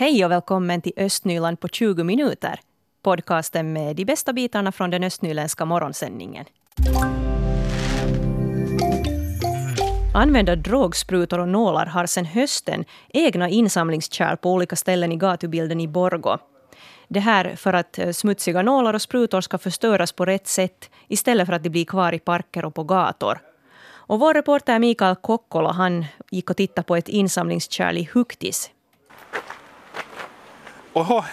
Hej och välkommen till Östnyland på 20 minuter. Podcasten med de bästa bitarna från den östnyländska morgonsändningen. Använda drogsprutor och nålar har sedan hösten egna insamlingskärl på olika ställen i gatubilden i Borgo. Det här för att eh, smutsiga nålar och sprutor ska förstöras på rätt sätt istället för att de blir kvar i parker och på gator. Och vår reporter Mikael Kokkola han gick och tittade på ett insamlingskärl i Huktis Oho,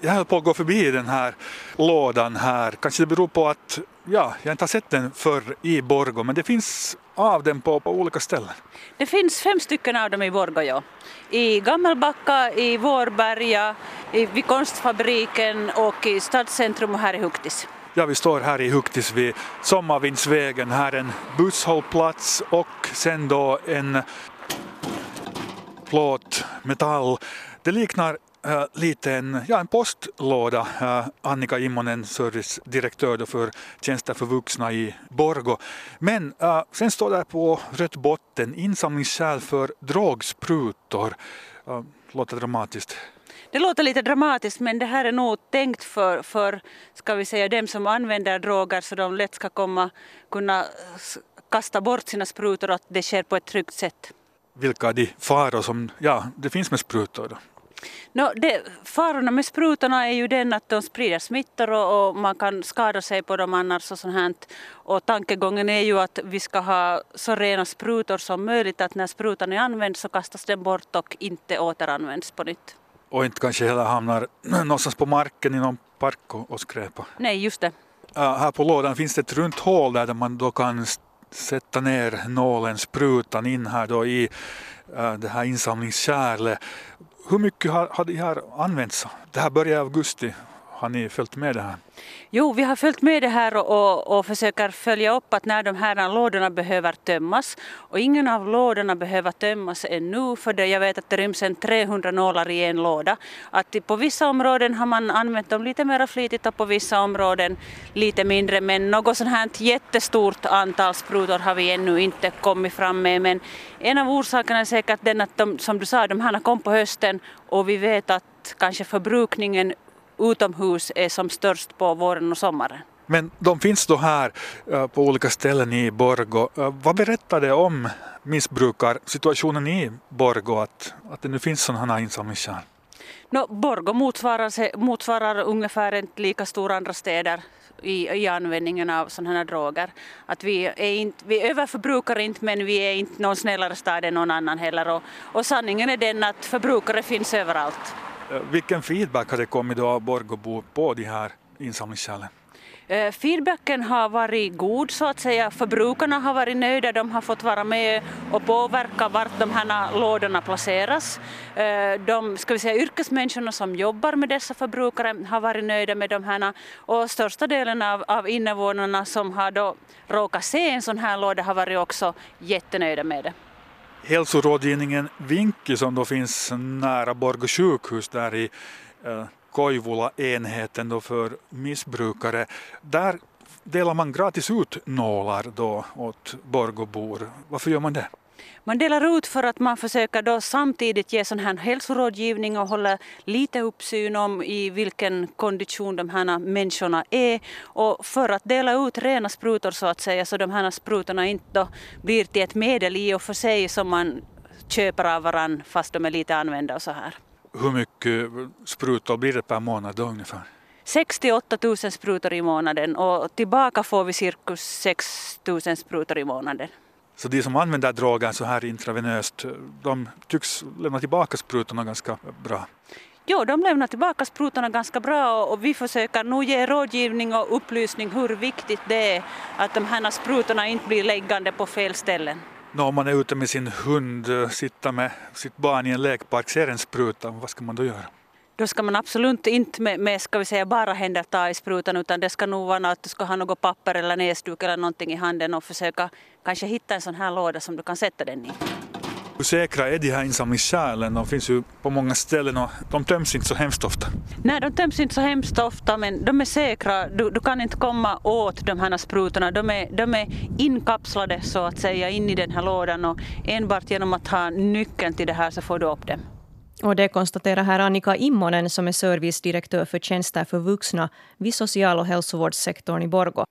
jag höll på att gå förbi den här lådan här. Kanske det beror på att ja, jag inte har sett den förr i Borgo, men det finns av den på, på olika ställen. Det finns fem stycken av dem i Borgo, ja. I Gammelbacka, i Vårberga, i, vid Konstfabriken och i Stadscentrum och här i Huktis. Ja, vi står här i Huktis vid Sommarvindsvägen. Här är en busshållplats och sen då en plåt, metall. Det liknar äh, lite en, ja, en postlåda. Äh, Annika Immonen, servicedirektör för tjänster för vuxna i Borgo. Men äh, sen står det på rött botten insamlingskärl för drogsprutor. Äh, låter dramatiskt. Det låter lite dramatiskt men det här är nog tänkt för, för ska vi säga, dem som använder droger så de lätt ska komma kunna kasta bort sina sprutor och att det sker på ett tryggt sätt. Vilka är de faror som ja, det finns med sprutor? Då? No, det, farorna med sprutorna är ju den att de sprider smittor och, och, man kan skada sig på dem annars och sånt här. Och tankegången är ju att vi ska ha så rena sprutor som möjligt att när sprutan är använd så kastas den bort och inte återanvänds på nytt. Och inte kanske heller hamnar någonstans på marken i någon park och, och skräpa. Nej, just det. Uh, här på lådan finns det ett runt hål där man då kan sätta ner nålen, sprutan in här då i uh, det här insamlingskärlet. Hur mycket har, har det här använts? Det här började i augusti. Har ni följt med det här? Jo, vi har följt med det här och, och, och, försöker följa upp att när de här lådorna behöver tömmas och ingen av lådorna behöver tömmas ännu för det, jag vet att det ryms en 300 nålar i en låda. Att på vissa områden har man använt dem lite mer flitigt och på vissa områden lite mindre men något sånt här jättestort antal sprutor har vi ännu inte kommit fram med men en av orsakerna är säkert den att de, som du sa, de här kom på hösten och vi vet att kanske förbrukningen utomhus är som störst på våren och sommaren. Men de finns då här uh, på olika ställen i Borgo. Uh, vad berättar det om missbrukarsituationen i Borgo att, att det nu finns sådana här insamlingskärl? No, Borgo motsvarar, motsvarar ungefär inte lika stora andra städer i, i användningen av sådana här droger. Att vi, är inte, vi överförbrukar inte men vi är inte någon snällare stad än någon annan heller och, och sanningen är den att förbrukare finns överallt. Eh, vilken feedback har det kommit då av Borgåbo på de här insamlingskärlen? Eh, feedbacken har varit god så att säga. Förbrukarna har varit nöjda, de har fått vara med och påverka vart de här lådorna placeras. Eh, de ska vi säga, yrkesmänniskorna som jobbar med dessa förbrukare har varit nöjda med de här och största delen av, av invånarna som har då råkat se en sån här låda har varit också jättenöjda med det hälsorådgivningen Vinki som då finns nära Borgå sjukhus där i eh, Koivula-enheten då för missbrukare. Där delar man gratis ut nålar då åt Borgåbor. Varför gör man det? Man delar ut för att man försöker då samtidigt ge sån här hälsorådgivning och hålla lite uppsyn om i vilken kondition de här människorna är och för att dela ut rena sprutor så att säga så de här sprutorna inte blir till ett medel i och för sig som man köper av varann fast de är lite använda och så här. Hur mycket sprutor blir det per månad då ungefär? 68 000 sprutor i månaden och tillbaka får vi cirkus 6 000 sprutor i månaden. Så de som använder drogen så här intravenöst, de tycks lämna tillbaka sprutorna ganska bra. Jo, de lämnar tillbaka sprutorna ganska bra och vi försöker nog ge rådgivning och upplysning hur viktigt det är att de här sprutorna inte blir läggande på fel ställen. Nå, om man är ute med sin hund, sitter med sitt barn i en lekpark, ser en spruta, vad ska man då göra? Då ska man absolut inte med, med ska vi säga, bara händer ta i sprutan utan det ska nog vara att du ska ha något papper eller näsduk eller någonting i handen och försöka kanske hitta en sån här låda som du kan sätta den i. Hur säkra är de här insamlingskärlen? De finns ju på många ställen och de töms inte så hemskt ofta. Nej, de töms inte så hemskt ofta men de är säkra. Du, du kan inte komma åt de här sprutorna. De är, de är inkapslade så att säga in i den här lådan och enbart genom att ha nyckeln till det här så får du upp dem. Och det konstaterar här Annika Immonen som är servicedirektör för tjänster för vuxna vid social och hälsovårdssektorn i Borgå.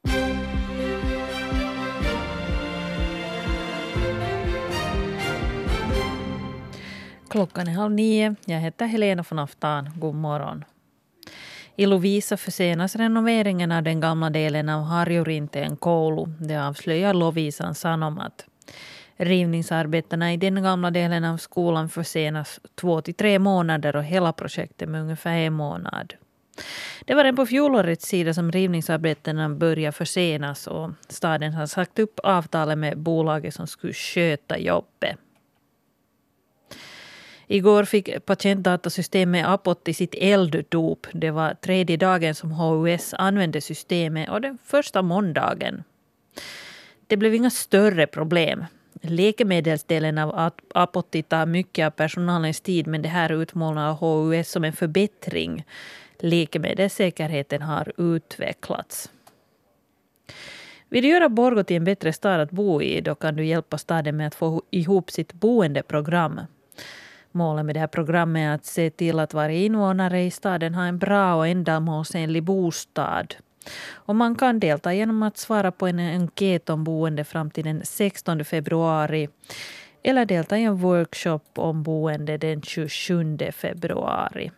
Klockan är halv nio. Jag heter Helena von Aftan. God morgon. I Lovisa försenas renoveringen av den gamla delen av Harjurinteen koulu. Det avslöjar Lovisan Sanomat. Rivningsarbetena i den gamla delen av skolan försenas två till tre månader och hela projektet med ungefär en månad. Det var redan på fjolårets sida som rivningsarbetena började försenas och staden har sagt upp avtalet med bolaget som skulle sköta jobbet. Igår fick patientdatasystemet Apot i sitt elddop. Det var tredje dagen som HUS använde systemet och den första måndagen. Det blev inga större problem. Läkemedelsdelen av Apotti tar mycket av personalens tid men det här utmålar HUS som en förbättring. Läkemedelssäkerheten har utvecklats. Vill du göra Borgå till en bättre stad att bo i då kan du hjälpa staden med att få ihop sitt boendeprogram. Målet med det här programmet är att se till att varje invånare i staden har en bra och ändamålsenlig bostad. Och man kan delta genom att svara på en enkät om boende fram till den 16 februari eller delta i en workshop om boende den 27 februari.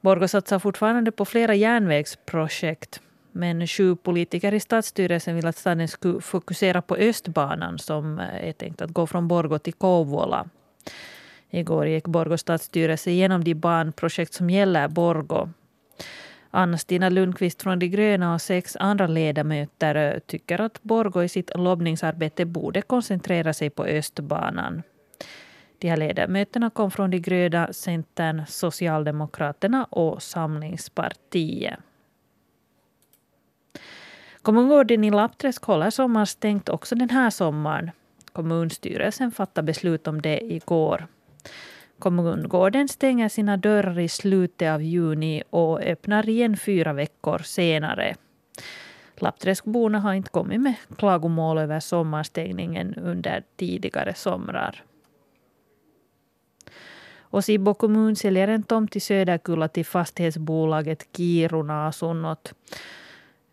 Borgå satsar fortfarande på flera järnvägsprojekt men sju politiker i stadsstyrelsen vill att staden ska fokusera på Östbanan som eh, är tänkt att gå från Borgå till Kouvola. Igår gick Borgå stadsstyrelse igenom de banprojekt som gäller Borgå. Anna-Stina Lundqvist från De gröna och sex andra ledamöter eh, tycker att Borgå i sitt lobbningsarbete borde koncentrera sig på Östbanan. De här ledamöterna kom från De gröna, Centern, Socialdemokraterna och Samlingspartiet. Kommungården i Lappträsk håller sommarstängt också den här sommaren. Kommunstyrelsen fattade beslut om det igår. Kommungården stänger sina dörrar i slutet av juni och öppnar igen fyra veckor senare. Lappträskborna har inte kommit med klagomål över sommarstängningen under tidigare somrar. Och Sibbo kommun säljer en tomt i Söderkulla till fastighetsbolaget Kiruna Asunnot.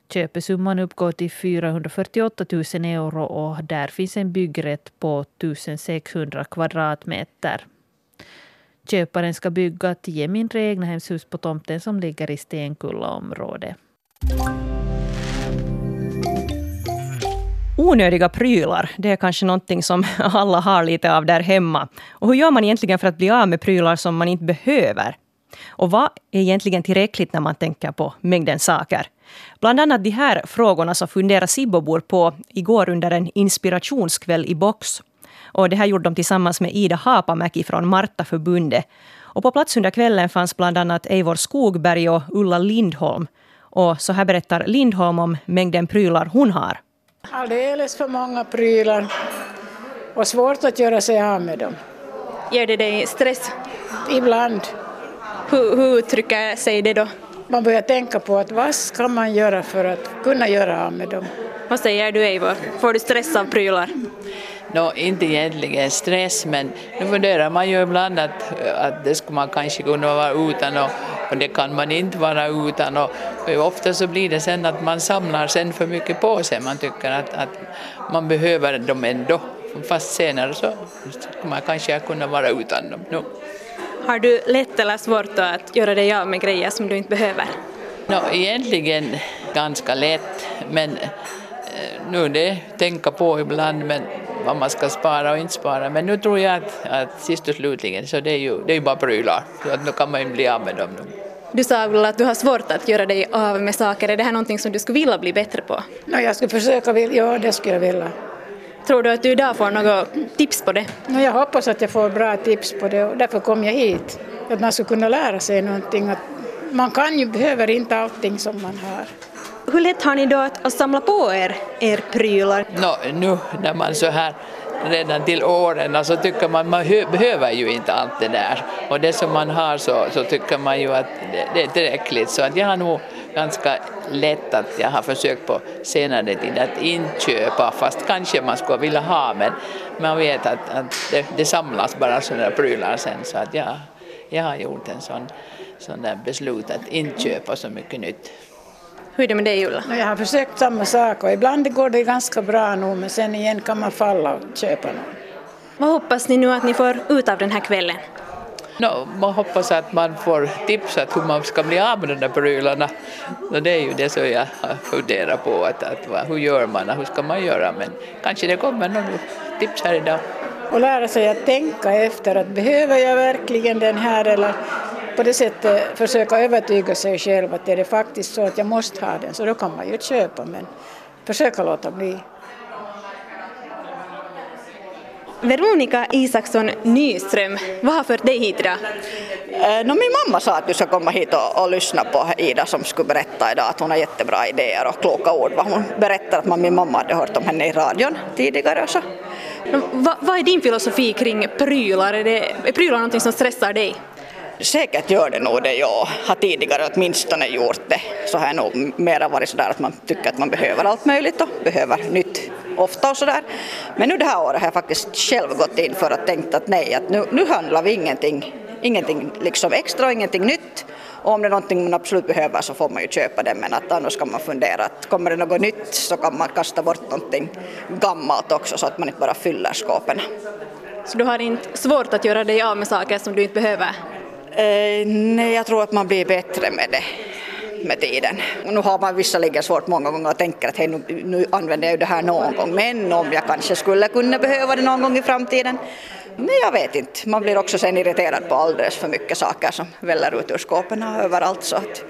Köpesumman uppgår till 448 000 euro och där finns en byggrätt på 1600 kvadratmeter. Köparen ska bygga tio mindre egnahemshus på tomten som ligger i Stenkullaområdet. Onödiga prylar, det är kanske någonting som alla har lite av där hemma. Och hur gör man egentligen för att bli av med prylar som man inte behöver? Och vad är egentligen tillräckligt när man tänker på mängden saker? Bland annat de här frågorna som funderar Sibbobor på igår under en inspirationskväll i Box. Och det här gjorde de tillsammans med Ida Hapamäki från Martaförbundet. Och på plats under kvällen fanns bland annat Eivor Skogberg och Ulla Lindholm. Och så här berättar Lindholm om mängden prylar hon har. Alldeles för många prylar och svårt att göra sig av med dem. Ger det dig stress? Ibland. Hur, hur uttrycker sig det då? Man börjar tänka på att vad ska man göra för att kunna göra av med dem. Vad säger du Eivor? Får du stress av prylar? No, inte egentligen stress, men nu funderar man ju ibland att, att det skulle man kanske kunna vara utan och, och det kan man inte vara utan. Och, och ofta så blir det sen att man samlar sen för mycket på sig. Man tycker att, att man behöver dem ändå. Fast senare så skulle man kanske kunna vara utan dem. No. Har du lätt eller svårt att göra dig av med grejer som du inte behöver? No, egentligen ganska lätt, men nu det tänka på ibland men vad man ska spara och inte spara. Men nu tror jag att, att sist och slutligen så det är ju, det är ju bara prylar, så att nu kan man ju bli av med dem. Nu. Du sa väl att du har svårt att göra dig av med saker. Är det här någonting som du skulle vilja bli bättre på? No, jag skulle försöka, ja det skulle jag vilja. Tror du att du idag får några tips på det? No, jag hoppas att jag får bra tips på det och därför kom jag hit. Att man skulle kunna lära sig någonting. Att man kan ju, behöver inte allting som man har. Hur lätt har ni då att, att samla på er, er prylar? No, nu när man så här redan till åren så alltså tycker man man behöver ju inte allt det där och det som man har så, så tycker man ju att det, det är tillräckligt så att jag har nog ganska lätt att jag har försökt på senare tid att inköpa fast kanske man skulle vilja ha men man vet att, att det, det samlas bara sådana prylar sen så att jag, jag har gjort en sån, sån där beslut att inte köpa så mycket nytt. Hur är det med dig Ulla? Jag har försökt samma sak och ibland går det ganska bra nu men sen igen kan man falla och köpa något. Vad hoppas ni nu att ni får ut av den här kvällen? No, man hoppas att man får tips att hur man ska bli av med de där prylarna. Det är ju det som jag har funderat på, att, att, hur gör man och hur ska man göra? Men kanske det kommer några tips här idag. Och lära sig att tänka efter att behöver jag verkligen den här eller på det sättet försöka övertyga sig själv att är det faktiskt så att jag måste ha den så då kan man ju köpa men försöka låta bli. Veronica Isaksson Nyström, vad har fört dig hit idag? Eh, no, min mamma sa att du ska komma hit och, och lyssna på Ida som skulle berätta idag att hon har jättebra idéer och kloka ord. Hon berättar att min mamma hade hört om henne i radion tidigare. Så. Va, vad är din filosofi kring prylar? Är, det, är prylar någonting som stressar dig? Säkert gör det nog det, ja. har tidigare åtminstone gjort det. Så har jag nog mera varit sådär att man tycker att man behöver allt möjligt och behöver nytt ofta och sådär. Men nu det här året har jag faktiskt själv gått in för att tänkt att nej, att nu, nu handlar vi ingenting, ingenting liksom extra och ingenting nytt. Och om det är någonting man absolut behöver så får man ju köpa det men att annars kan man fundera att kommer det något nytt så kan man kasta bort någonting gammalt också så att man inte bara fyller skåpen. Så du har inte svårt att göra dig av med saker som du inte behöver? Eh, nej, jag tror att man blir bättre med det med tiden. Nu har man visserligen svårt många gånger att tänka att hey, nu, nu använder jag ju det här någon gång, men om jag kanske skulle kunna behöva det någon gång i framtiden? Men jag vet inte, man blir också sen irriterad på alldeles för mycket saker som väller ut ur skåpen överallt så att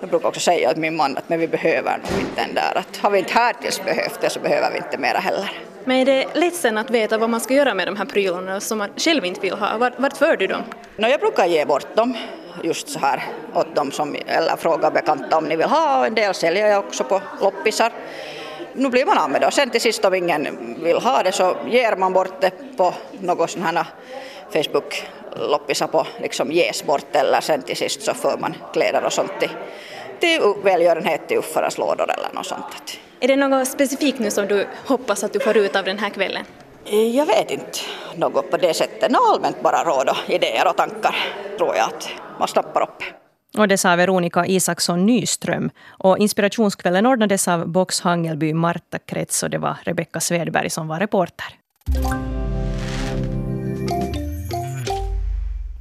jag brukar också säga åt min man att men vi behöver nog inte den där att har vi inte härtills behövt det så behöver vi inte mera heller. Men är det ledsen att veta vad man ska göra med de här prylarna som man själv inte vill ha? Vart, vart för du dem? No, jag brukar ge bort dem just så här åt dem som, eller fråga bekanta om ni vill ha och en del säljer jag också på loppisar. Nu blir man av med det och sen till sist om ingen vill ha det så ger man bort det på något sån här Facebook-loppisar på liksom ges bort eller sen till sist så får man kläder och sånt till, till välgörenhet till uffaras lådor eller något sånt. Är det något specifikt nu som du hoppas att du får ut av den här kvällen? Jag vet inte något på det sättet. Nå, allmänt bara råd och idéer och tankar tror jag att man snappar upp. Och det sa Veronica Isaksson Nyström. Och inspirationskvällen ordnades av Box Hangelby Marta Krets och det var Rebecka Svedberg som var reporter.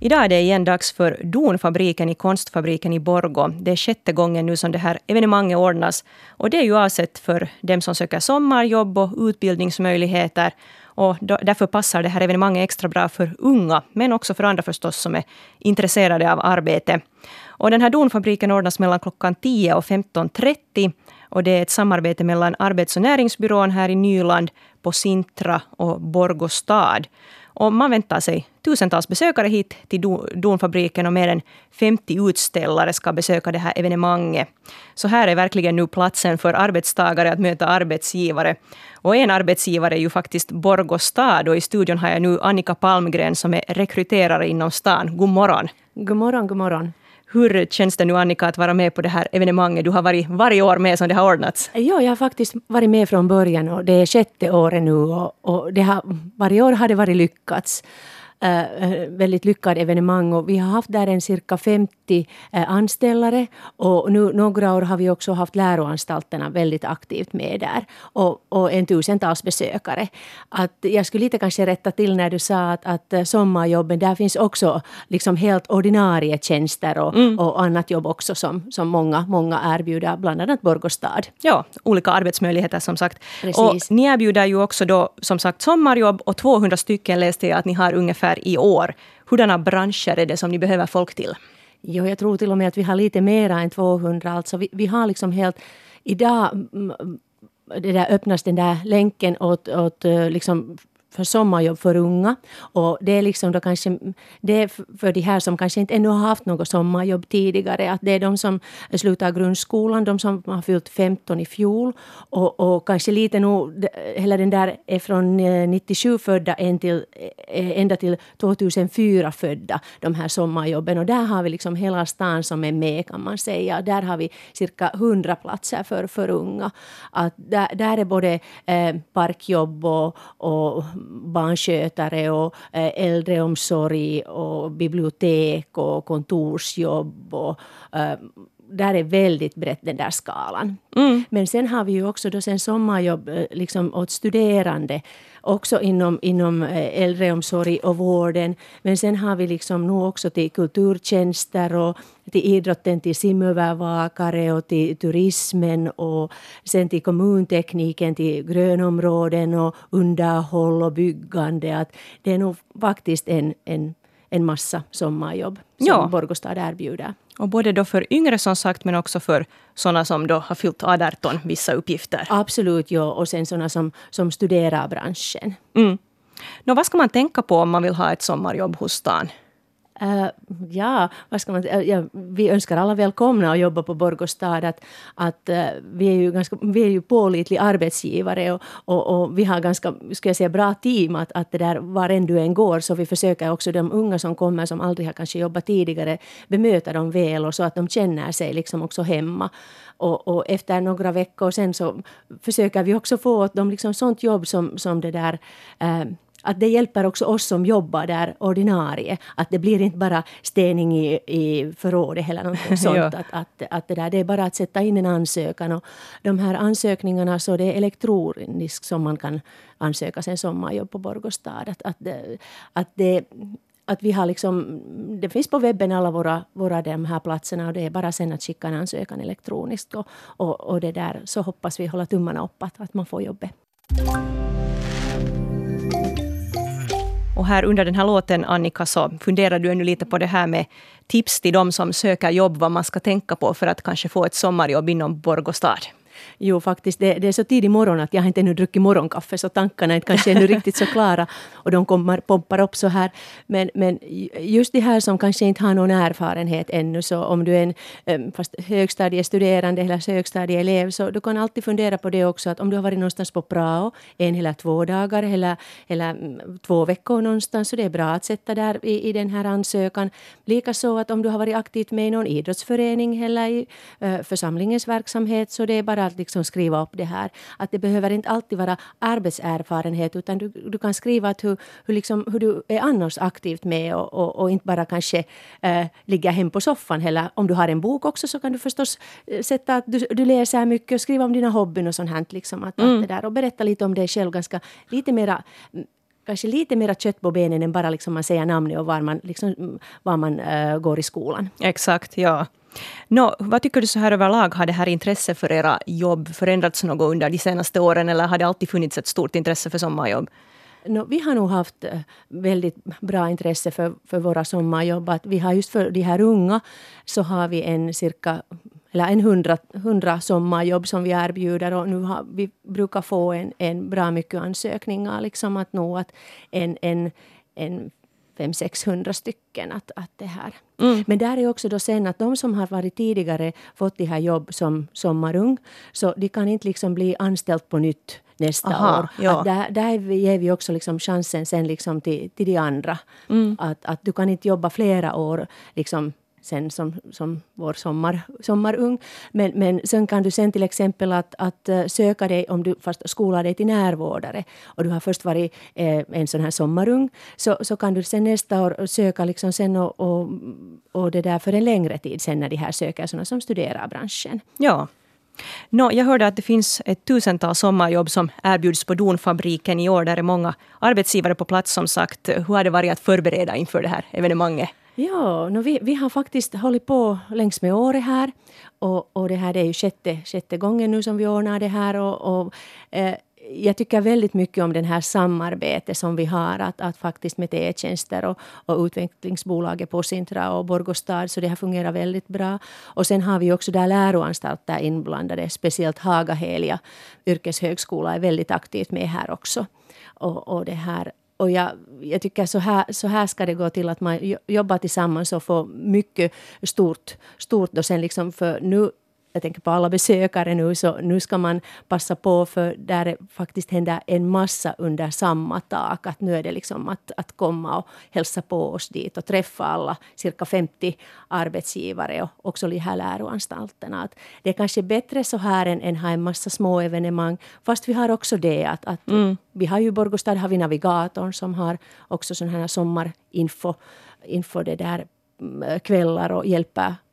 Idag är det igen dags för Donfabriken i Konstfabriken i Borgo. Det är sjätte gången nu som det här evenemanget ordnas. Och det är ju avsett för dem som söker sommarjobb och utbildningsmöjligheter. Och därför passar det här evenemanget extra bra för unga, men också för andra förstås som är intresserade av arbete. Och den här Donfabriken ordnas mellan klockan 10 och 15.30. Och det är ett samarbete mellan Arbets och näringsbyrån här i Nyland, på Sintra och Borgå stad. Och man väntar sig tusentals besökare hit till Donfabriken och mer än 50 utställare ska besöka det här evenemanget. Så här är verkligen nu platsen för arbetstagare att möta arbetsgivare. Och en arbetsgivare är ju faktiskt Borgå stad och i studion har jag nu Annika Palmgren som är rekryterare inom stan. God morgon! God morgon, god morgon. Hur känns det nu Annika att vara med på det här evenemanget? Du har varit varje år med som det har ordnats. Ja, jag har faktiskt varit med från början och det är sjätte året nu och, och det har, varje år har det varit lyckats. Uh, väldigt lyckad evenemang och vi har haft där en cirka 50 uh, anställare och nu några år har vi också haft läroanstalterna väldigt aktivt med där och, och en tusentals besökare. Att jag skulle lite kanske rätta till när du sa att, att sommarjobben, där finns också liksom helt ordinarie tjänster och, mm. och annat jobb också som, som många, många erbjuder, bland annat Borgostad. Ja, olika arbetsmöjligheter som sagt. Precis. Och ni erbjuder ju också då som sagt sommarjobb och 200 stycken läste jag att ni har ungefär ungefär i år. Hurdana branscher är det som ni behöver folk till? Jo, jag tror till och med att vi har lite mer än 200. Alltså vi, vi har liksom helt... Idag det där öppnas den där länken åt, åt eh, liksom för sommarjobb för unga. Och det är liksom då kanske det är för de här som kanske inte ännu har haft något sommarjobb tidigare. Att det är de som slutar grundskolan, de som har fyllt 15 i fjol. Och, och kanske lite nog, hela den där är från eh, 97 födda eh, ända till 2004 födda, de här sommarjobben. Och där har vi liksom hela stan som är med kan man säga. Där har vi cirka 100 platser för, för unga. Att där, där är både eh, parkjobb och, och barnskötare och eh, äldreomsorg och bibliotek och kontorsjobb. Och, eh, där är väldigt brett den där skalan. Mm. Men sen har vi ju också då sen sommarjobb eh, liksom åt studerande också inom, inom eh, äldreomsorg och vården. Men sen har vi liksom nu också till kulturtjänster och till idrotten, till simövervakare och till turismen och sen till kommuntekniken, till grönområden och underhåll och byggande. Att det är nog faktiskt en, en, en massa sommarjobb som ja. Borgostad erbjuder. Och både då för yngre som sagt men också för sådana som då har fyllt 18 vissa uppgifter. Absolut, ja. Och sen sådana som, som studerar branschen. Mm. Nå, vad ska man tänka på om man vill ha ett sommarjobb hos stan? Uh, ja, vad ska man eh, ja, vi önskar alla välkomna att jobba på Borgostad. Att, att uh, vi, är ju ganska, vi är ju pålitlig arbetsgivare och, och, och, vi har ganska ska jag säga, bra team. Att, att det där var än du än går så vi försöker också de unga som kommer som aldrig har kanske jobbat tidigare bemöta dem väl och så att de känner sig liksom också hemma. Och, och, efter några veckor sen så försöker vi också få åt dem liksom sånt jobb som, som det där uh, att det hjälper också oss som jobbar där ordinarie. Att det blir inte bara stening i, i förrådet eller något sånt. ja. att, att, att det, där, det är bara att sätta in en ansökan. Och de här ansökningarna så det är elektroniskt som man kan ansöka sig sommarjobb på Borgostad. Att, att, att det, att vi har liksom, det finns på webben alla våra, våra de här platserna och det är bara sen att skicka en ansökan elektroniskt. Och, och, och det där, så hoppas vi hålla tummarna upp att, att man får jobbet. Och här under den här låten, Annika, så funderar du ännu lite på det här med tips till de som söker jobb, vad man ska tänka på för att kanske få ett sommarjobb inom Borgostad. Jo, faktiskt. Det, det, är så tidig morgon att jag har inte ännu druckit morgonkaffe så tankarna är inte kanske ännu riktigt så klara. Och de kommer, pompar upp så här. Men, men just det här som kanske inte har någon erfarenhet ännu. Så om du är en fast högstadiestuderande eller högstadieelev så du kan alltid fundera på det också. Att om du har varit någonstans på prao en eller två dagar eller, eller mm, två veckor någonstans så det är bra att sätta där i, i den här ansökan. Likaså att om du har varit aktivt med i någon idrottsförening eller i äh, församlingens verksamhet så det är bara att liksom skriva upp det här. Att det behöver inte alltid vara arbetserfarenhet utan du, du kan skriva att hur, hur, liksom, hur du är annars aktivt med och, och, och inte bara kanske äh, ligga hem på soffan. Eller om du har en bok också så kan du förstås eh, sätta att du, du läser mycket och skriva om dina hobbyn och sånt här. Liksom, att, mm. det där, och berätta lite om dig själv ganska lite mera kanske lite mera kött på benen än bara liksom man säger namnet och var man, liksom, var man äh, går i skolan. Exakt, ja. No, vad tycker du så här överlag? Har det här intresset för era jobb förändrats något under de senaste åren eller har det alltid funnits ett stort intresse för sommarjobb? No, vi har nog haft eh, väldigt bra intresse för, för våra sommarjobb. Att vi har just för de här unga så har vi en cirka eller en hundra, hundra sommarjobb som vi erbjuder och nu har, vi brukar få en, en bra mycket ansökningar. Liksom att nå att en, en, en 500-600 stycken. Att, att det här. Mm. Men där är också då sen att de som har varit tidigare fått de här jobb som sommarung, så de kan inte liksom bli anställd på nytt nästa Aha, år. Ja. Att där, där ger vi också liksom chansen sen liksom till, till de andra. Mm. Att, att du kan inte jobba flera år liksom sen som, som vår sommar, sommarung. Men, men sen kan du sen till exempel att, att eh, söka dig, om du fast skolar dig till närvårdare och du har först varit eh, en sån här sommarung, så, så kan du sen nästa år söka liksom sen och, och, och det där för en längre tid sen när de här söker såna som studerar branschen. Ja. No, jag hörde att det finns ett tusental sommarjobb som erbjuds på Donfabriken i år. Där är många arbetsgivare på plats som sagt. Hur har det varit att förbereda inför det här evenemanget? Ja, no, vi, vi har faktiskt hållit på längs med året här. Och, och det här det är ju sjätte, sjätte gången nu som vi ordnar det här. Och, och eh, jag tycker väldigt mycket om den här samarbetet som vi har att, att faktiskt med TE-tjänster och, och utvecklingsbolaget Posintra och Borgostad, så det har fungerat väldigt bra. Och sen har vi också där läroanstalter inblandade, speciellt Hagahelia yrkeshögskola är väldigt aktivt med här också. Och, och det här och jag, jag tycker så här, så här ska det gå till att man jobbar tillsammans och får mycket stort, stort och sen liksom för nu jag tänker på alla besökare nu, så nu ska man passa på för där det faktiskt händer en massa under samma tak. Att nu är det liksom att, att komma och hälsa på oss dit och träffa alla cirka 50 arbetsgivare och också de här läroanstalterna. Att det är kanske bättre så här än, än ha en massa små evenemang. Fast vi har också det att, att mm. vi har ju i Borgostad har vi Navigatorn som har också sån här sommarinfo info det där mm, kvällar och hjälper